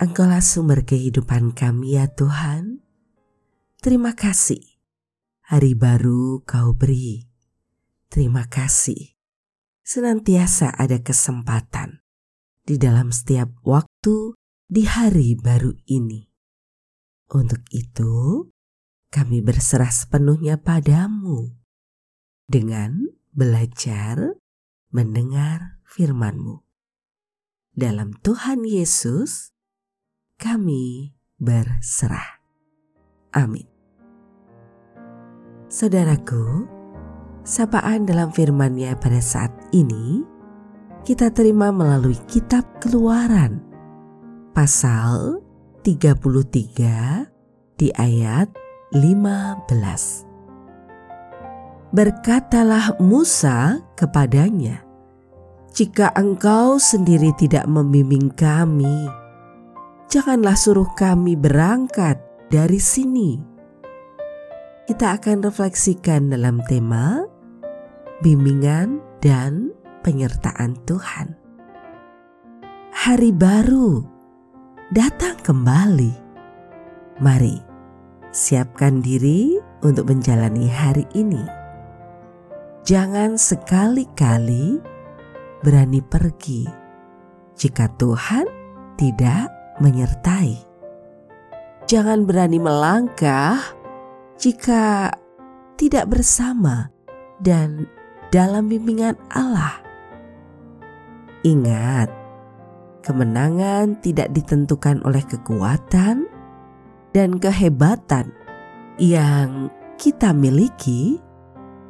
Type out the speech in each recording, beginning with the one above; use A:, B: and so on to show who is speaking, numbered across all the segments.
A: Engkaulah sumber kehidupan kami ya Tuhan. Terima kasih. Hari baru kau beri. Terima kasih. Senantiasa ada kesempatan di dalam setiap waktu di hari baru ini. Untuk itu, kami berserah sepenuhnya padamu dengan belajar mendengar firman-Mu. Dalam Tuhan Yesus, kami berserah. Amin. Saudaraku, sapaan dalam firman-Nya pada saat ini kita terima melalui kitab Keluaran pasal 33 di ayat 15. Berkatalah Musa kepadanya, "Jika engkau sendiri tidak membimbing kami, janganlah suruh kami berangkat dari sini. Kita akan refleksikan dalam tema bimbingan dan penyertaan Tuhan. Hari baru datang kembali. Mari siapkan diri untuk menjalani hari ini. Jangan sekali-kali berani pergi jika Tuhan tidak menyertai. Jangan berani melangkah jika tidak bersama dan dalam bimbingan Allah. Ingat, kemenangan tidak ditentukan oleh kekuatan dan kehebatan yang kita miliki,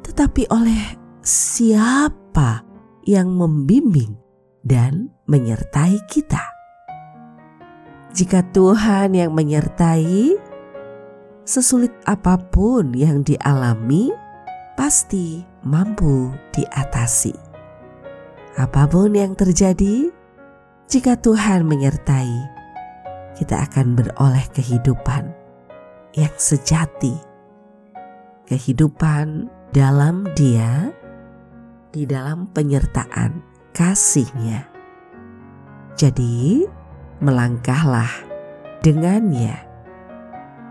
A: tetapi oleh siapa yang membimbing dan menyertai kita. Jika Tuhan yang menyertai, sesulit apa pun yang dialami pasti mampu diatasi. Apa pun yang terjadi, jika Tuhan menyertai, kita akan beroleh kehidupan yang sejati. Kehidupan dalam Dia, di dalam penyertaan kasihnya. Jadi, melangkahlah dengannya.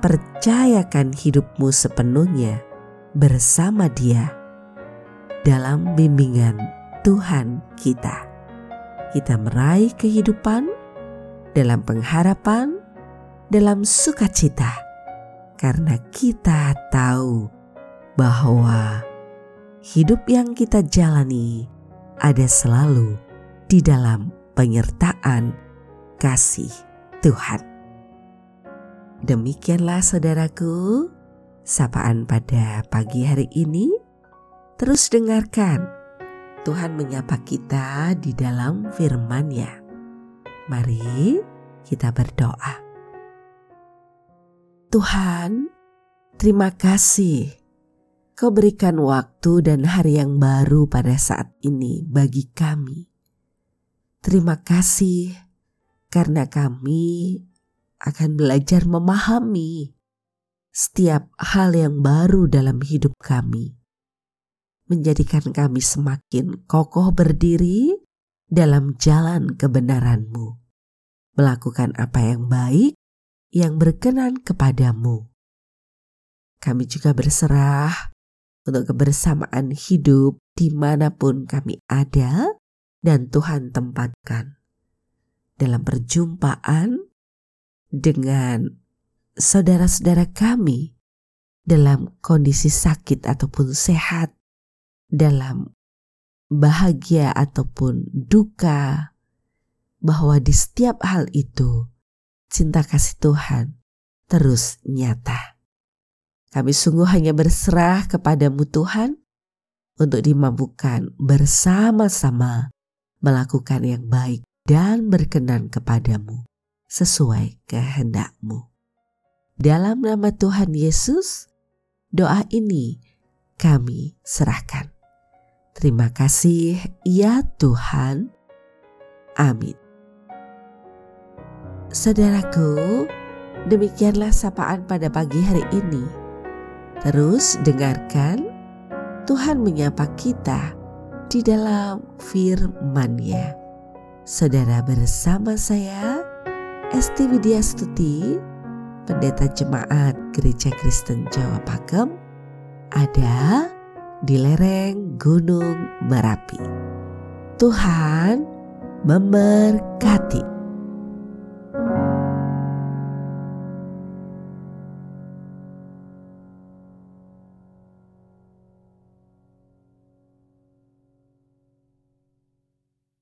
A: Percayakan hidupmu sepenuhnya bersama Dia dalam bimbingan Tuhan kita. Kita meraih kehidupan dalam pengharapan, dalam sukacita, karena kita tahu bahwa hidup yang kita jalani ada selalu di dalam penyertaan kasih Tuhan. Demikianlah saudaraku, sapaan pada pagi hari ini. Terus dengarkan, Tuhan menyapa kita di dalam firman-Nya. Mari kita berdoa. Tuhan, terima kasih Kau berikan waktu dan hari yang baru pada saat ini bagi kami. Terima kasih karena kami akan belajar memahami setiap hal yang baru dalam hidup kami, menjadikan kami semakin kokoh berdiri dalam jalan kebenaran-Mu, melakukan apa yang baik yang berkenan kepadamu. Kami juga berserah untuk kebersamaan hidup di mana pun kami ada dan Tuhan tempatkan dalam perjumpaan dengan saudara-saudara kami dalam kondisi sakit ataupun sehat, dalam bahagia ataupun duka, bahwa di setiap hal itu cinta kasih Tuhan terus nyata. Kami sungguh hanya berserah kepadamu Tuhan untuk dimampukan bersama-sama melakukan yang baik dan berkenan kepadamu sesuai kehendakmu. Dalam nama Tuhan Yesus, doa ini kami serahkan. Terima kasih ya Tuhan. Amin. Saudaraku, demikianlah sapaan pada pagi hari ini. Terus dengarkan Tuhan menyapa kita di dalam firman-Nya. Saudara bersama saya, Esti Widya Stuti, pendeta jemaat Gereja Kristen Jawa Pakem ada di lereng Gunung Merapi. Tuhan memberkati.